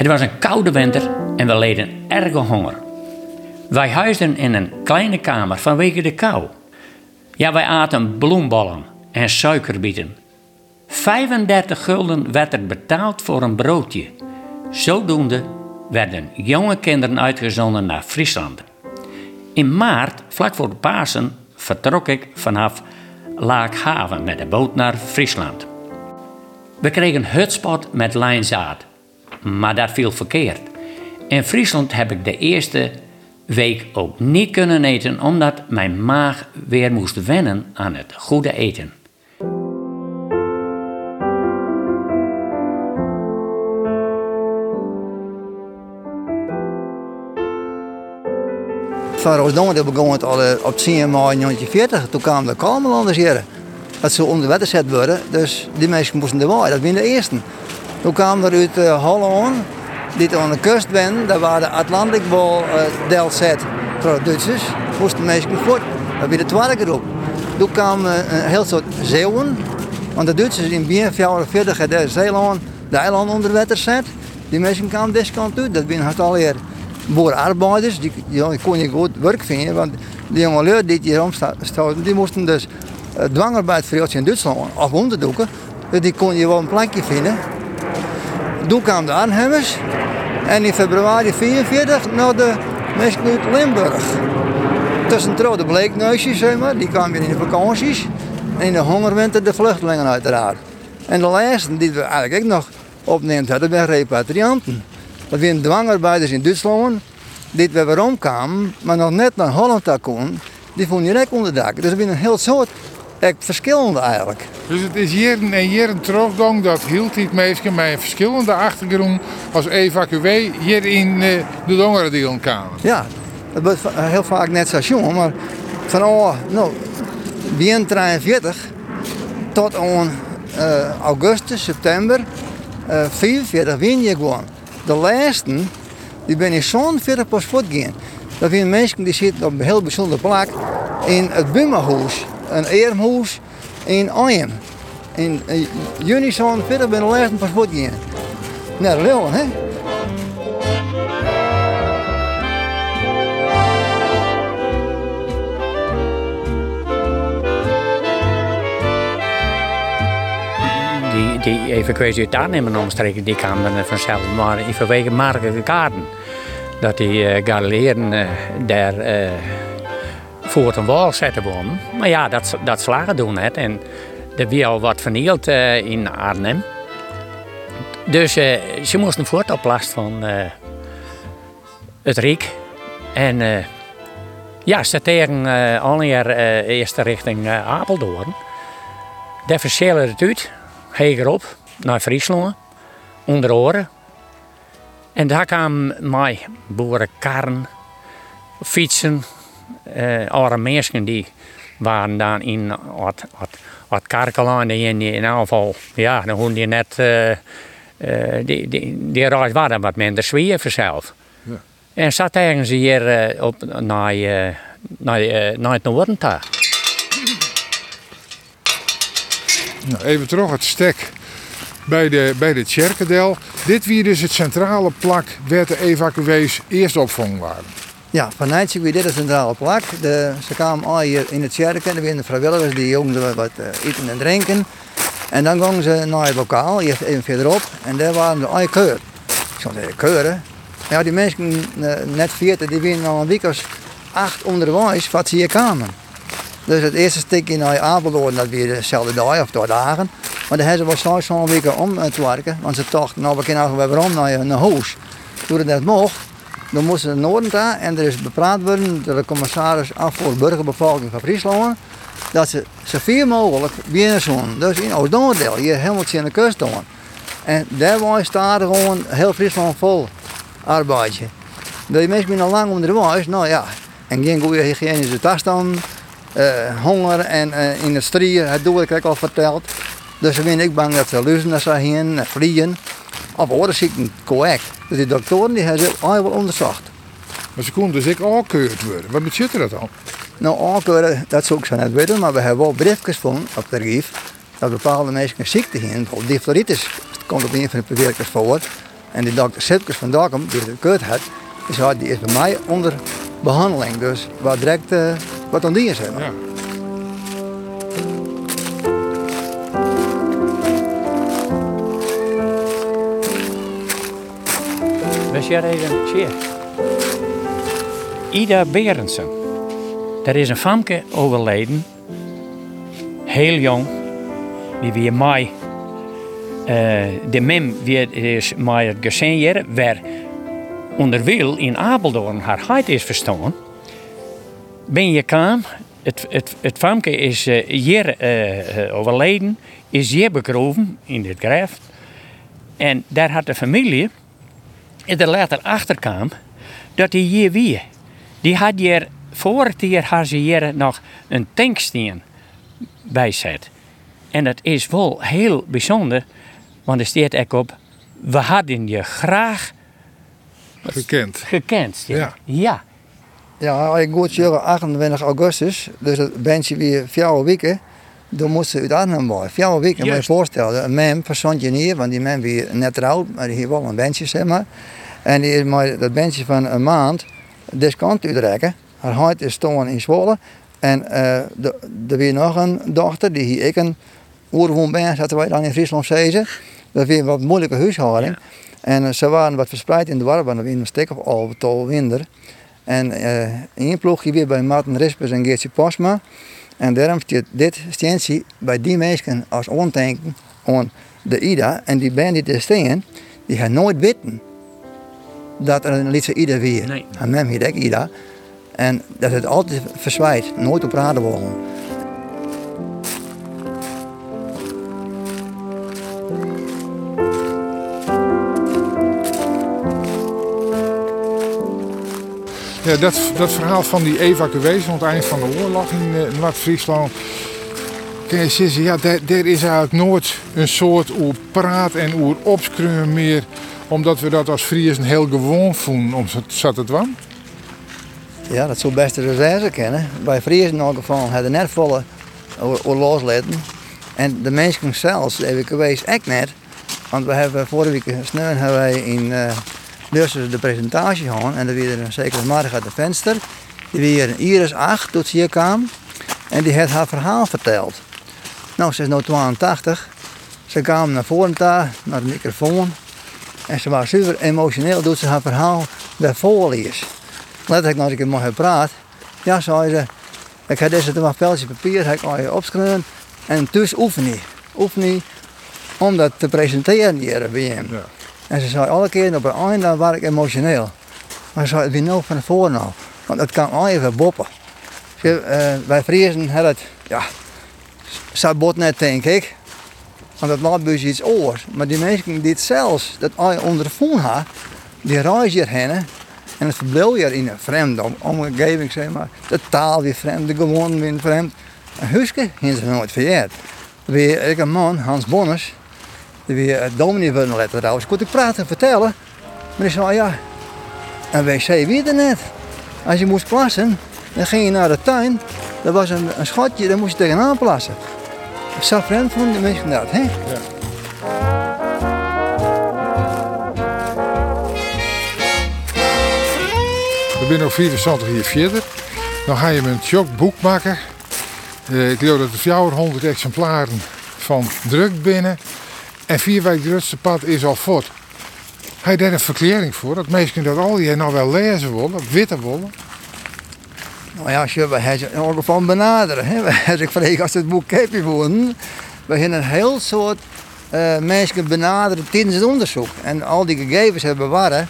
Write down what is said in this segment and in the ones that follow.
Het was een koude winter en we leden erge honger. Wij huisden in een kleine kamer vanwege de kou. Ja, wij aten bloembollen en suikerbieten. 35 gulden werd er betaald voor een broodje. Zodoende werden jonge kinderen uitgezonden naar Friesland. In maart, vlak voor de Pasen, vertrok ik vanaf Laakhaven met de boot naar Friesland. We kregen hutspot met lijnzaad, maar dat viel verkeerd. In Friesland heb ik de eerste week ook niet kunnen eten omdat mijn maag weer moest wennen aan het goede eten. Van Roosdongen begon het al eh, op 10 mei 1940. Toen kwamen de Kamerlanders hier. Dat ze onder water gezet worden. Dus die mensen moesten erbij. Dat waren de eerste. Toen kwamen er uit uh, Holland, die aan de kust ben, daar waren de Atlantic Ball uh, delzet voor de Duitsers. Moesten mensen voort. Dat was de tweede groep. Toen kwamen een heel soort zeeuwen. Want de Duitsers in begin 44 de Zeeland de eilanden onder water gezet. Die mensen kwamen deze uit. Dat waren het alweer boerenarbeiders, die, die kon je goed werk vinden. Want die jongelui die hier omstoten, die moesten dus uh, dwangarbeid verrichten in Duitsland of onderdoeken. Dus die kon je wel een plekje vinden. Toen kwamen de Arnhemmers. En in februari 44 naar de mensen uit Limburg. Tussen de bleekneusjes, zeg maar, die kwamen in de vakanties. En in de hongerwinter de vluchtelingen uiteraard. En de laatste die we eigenlijk ook nog opneemt hadden, waren repatrianten. Dat waren dwangarbeiders in Duitsland, die we weer omkwamen, maar nog net naar Holland kon, die vonden direct onder dak. Dus er zijn een heel soort echt verschillende eigenlijk. Dus het is hier en hier een teruggang dat hield die mensen met verschillende achtergrond als evacuee hier in eh, de Dongerendeelen kwamen. Ja, dat wordt heel vaak net station, maar van oh, nou, begin 43 tot aan uh, augustus, september uh, 44 win je gewoon. De laatste, die ben in zo'n verder pas gaan. Dat zijn mensen die zitten op een heel bijzondere plek in het Bummerhuis, een eermhuis in Arnhem. In juni zo'n verder ben de laatste pas gaan. Naar Leeuwen, hè? die, die evacuatie uit Arnhem en omstreken, die kwamen dan vanzelf. Maar in vanwege marktige kaarten. Dat die uh, uh, daar uh, voor een wal zetten wonen. Maar ja, dat, dat slagen doen het. En er was al wat vernield in Arnhem. Dus ze moesten voort op last van het Riek. En ja, ze tegen uh, al eerst richting Apeldoorn. Daar verschillen het uit hegerop naar Friesland, onder oren. En daar kwamen mij boerenkarren, fietsen, uh, andere mensen die waren dan in wat, wat, wat karkelaan, die in, ieder geval, ja, dan hoorde je net, uh, uh, die, die, die reis waren wat minder zwier vanzelf. Ja. En zat ergens hier uh, op, naar, naar, naar het noorden daar. Nou, even terug het stek bij de, bij de Tjerkendel. Dit weer dus het centrale plak waar de evacuees eerst opvangen waren. Ja, vanuit weer dit het centrale plak. De, ze kwamen al hier in het Tjerken. Er waren de vrijwilligers die jongens wat uh, eten en drinken. En dan gingen ze naar het lokaal, eerst even verderop. En daar waren ze al keur. Ik zou zeggen, keuren. Ja, die mensen, uh, net 40, die waren al een week acht onderwijs wat ze hier kwamen. Dus het eerste stukje naar Apeldoorn, dat weer dezelfde dag of twee dagen. Maar dan hebben ze wel zo'n week om te werken. Want ze dachten, nou we kunnen weer om naar een huis. Toen dat mocht, dan moesten ze naar Noorden gaan. En er is bepraat worden door de commissaris af voor de burgerbevolking van Friesland. Dat ze zoveel mogelijk binnen zo'n. Dus in Oost-Noorddeel, hier helemaal aan de kust doen. En daar was staat gewoon heel Friesland vol arbeidje. Die mensen zijn al lang onderwijs, nou ja. En geen goede hygiënische toestand uh, honger en uh, industrie, het doe ik al verteld. Dus ik ben ik bang dat ze luizen zijn heen, vliegen. Of oorziekten correct. Dus die doktoren die hebben ze al wel onderzocht. Maar ze konden dus ook aankeurd worden. Wat betekent dat dan? Nou, aankeuren, dat zou ik zo net weten, maar we hebben wel briefjes van op rief dat bepaalde mensen een ziekte hebben. Bijvoorbeeld difteritis komt op een van de bewerkers voor. En die dokter Sipkes van Dokkum, die het kut had, die is bij mij onder behandeling. Dus wat direct uh, wat aan die. Ja. We zien even. Ida Berendsen. Er is een famke overleden. Heel jong. Die weer mij. Uh, de mem is mij het gezien waar onderwil in Apeldoorn haar huid is verstaan. Ben je kwam, het, het, famke is uh, hier uh, overleden, is hier begraven in dit graf. En daar had de familie, er later achter kwam, dat hij hier wie. Die had hier, voor het jaar had ze hier nog een tanksteen bijzet. En dat is wel heel bijzonder, want er staat ook op, we hadden je graag Gekend. gekend. Ja. ja. Ja, ik goed jaren 28 augustus, dus het bandje weer vier weken, dan moest ze uit Arnhem worden. Vier weken, moet je voorstellen. Een mem van hier, want die mem weer net trouw, maar die heeft wel een bandje, zeg maar. En die is maar dat bandje van een maand discount uitrekken. Haar huid is stonden in Zwolle. En de- er weer nog een dochter, die hier ik een oerwoon ben, zaten wij dan in Friesland zezen. Dat weer een wat moeilijke huishouding. En eh, ze waren wat verspreid in de warm, want er weer een stuk of al tol winder. En eh in een ploegje weer bij Martin Rispers en Geertje Posma. En daarom staat dit steentje bij die mensen als ondenken aan de Ida. En die band die er staan, die gaan nooit weten dat er een liedje Ida weer. Nee. En heet ook Ida. En dat het altijd verzwijt, nooit op raden worden. Ja, dat, dat verhaal van die evacuatie aan het eind van de oorlog in eh, Noord-Friesland. Kun je zeggen, ja, daar is eigenlijk nooit een soort oer praat en oer meer. Omdat we dat als Friesen heel gewoon voelen, om zat het wel. Ja, dat zou best de reserve kennen. Bij Friesen in elk geval hadden net volle o- o- loslaten. En de mensen zelfs, de evacuees echt net. Want we hebben vorige week sneeuw hebben wij in uh, de presentatie gehad. En er weer een zekere Marga uit de venster. Die weer een Iris 8 tot hier kwam. En die heeft haar verhaal verteld. Nou, ze is nu 82. Ze kwam naar voren daar, naar de microfoon. En ze was super emotioneel doet ze haar verhaal bij voorlees. Letterlijk als ik het mag gepraat. Ja, zei ze. Ik heb deze een veldje papier, heb ik al je opschreven. En dus oefen niet. Oefen niet om dat te presenteren hier bij hem. Ja. En ze zei alle keer op een einde was ik emotioneel. Maar ze zei, wie nou van tevoren nou. Want het kan al even boppen. Ze, eh, wij hebben het, ja, sabot net denk ik. Want het laat dus iets oors. Maar die mensen die het zelfs, dat al je onder de voet had, die reizen hierheen. En het verbleef hier in een vreemde om- omgeving, zeg maar. De taal weer vreemd, de gewoonten weer vreemd. Een huisje hebben ze nooit verjaard. Weer ik een man, Hans Bonnes, die weer het dominee trouwens. Kon ik praten en vertellen. Maar die zei, ja, een wc wie er net. Als je moest plassen, dan ging je naar de tuin. Er was een, een schotje, daar moest je tegenaan plassen. Vreemd vonden de mensen dat, hè? We zijn nog 74 jaar verder. Dan ga je een tjok boek maken. Eh, ik geloof dat er 400 exemplaren van druk binnen. En vier weken drukste pad is al voort. Hij daar een verklaring voor dat mensen dat al die nou wel lezen willen, witte willen. Nou ja, als je bij het in elk geval benaderen. Hè? Als ik vraag als het boek heb je. We hebben een heel soort eh, mensen benaderen tijdens het onderzoek. En al die gegevens hebben bewaren.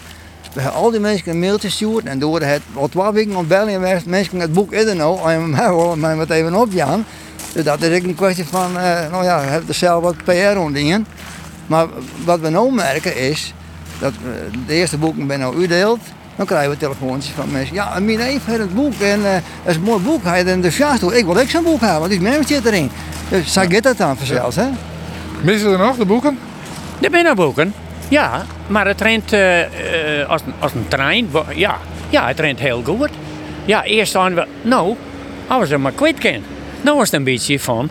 We hebben al die mensen een mailtje gestuurd. En door het al twee weken ontbellen en mensen het boek er nou. Mij wat even opjaan. Dus dat is ook een kwestie van, eh, nou ja, hebben er zelf wat PR ondingen. Maar wat we nu merken is dat eh, de eerste boeken ben nou uitdeeld. Dan krijgen we telefoontjes van mensen. Ja, mijn neef heeft het boek en eh, het is een mooi boek. Hij is enthousiast. Ik wil ook zo'n boek hebben, want die mensen zit erin. Dus zo gaat dat dan vanzelfs, hè? Missen er nog de boeken? Er zijn boeken. Ja, maar het rent eh, eh, als, een, als een trein. Ja, ja, het rent heel goed. Ja, eerst hadden we, nou, als we maar kwijt kunnen. Nou was het een beetje van,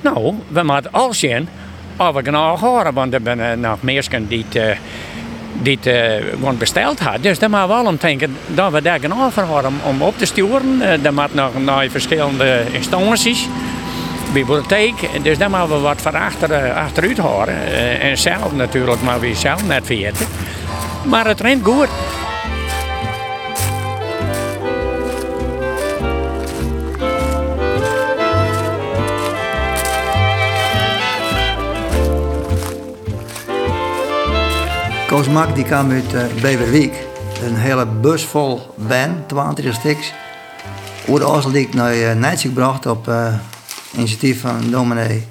nou, we moeten al zien of we genoeg horen. Want er zijn eh, nog mensen die, het, eh, uh, gewoon besteld had. Dus daar moeten we wel om denken dat we daar offer hadden om op te sturen. Dat moet nog naar verschillende instanties. Bibliotheek, dus daar moeten we wat van achter, achteruit houden. Uh, en zelf natuurlijk, maar we zelf net vergeten. Maar het rent goed. Koos die kwam uit uh, Beverwijk. Een hele bus vol ben, 22 stuks. Die ik naar uh, Nijtsik gebracht op uh, initiatief van dominee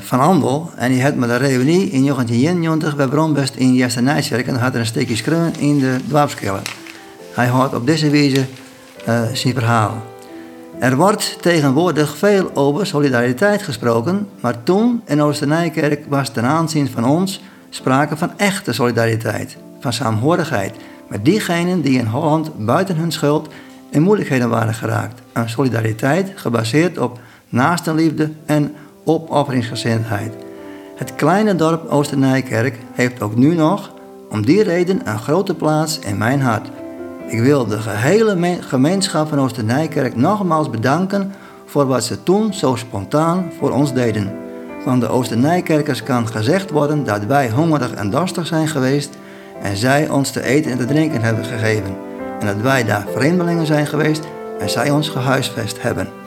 Van Andel. En die had met een reunie in 1991 bij Bronbest in Jester Nijtswerk. En had er een stukje schreeuwen in de dwarfskiller. Hij houdt op deze wijze zijn verhaal. Er wordt tegenwoordig veel over solidariteit gesproken, maar toen in Oosternijkerk was ten aanzien van ons sprake van echte solidariteit, van saamhorigheid met diegenen die in Holland buiten hun schuld in moeilijkheden waren geraakt. Een solidariteit gebaseerd op naastenliefde en opofferingsgezindheid. Het kleine dorp Oosternijkerk heeft ook nu nog om die reden een grote plaats in mijn hart. Ik wil de gehele gemeenschap van Oosternijkerk nogmaals bedanken voor wat ze toen zo spontaan voor ons deden. Van de Oosternijkerkers kan gezegd worden dat wij hongerig en dorstig zijn geweest en zij ons te eten en te drinken hebben gegeven. En dat wij daar vreemdelingen zijn geweest en zij ons gehuisvest hebben.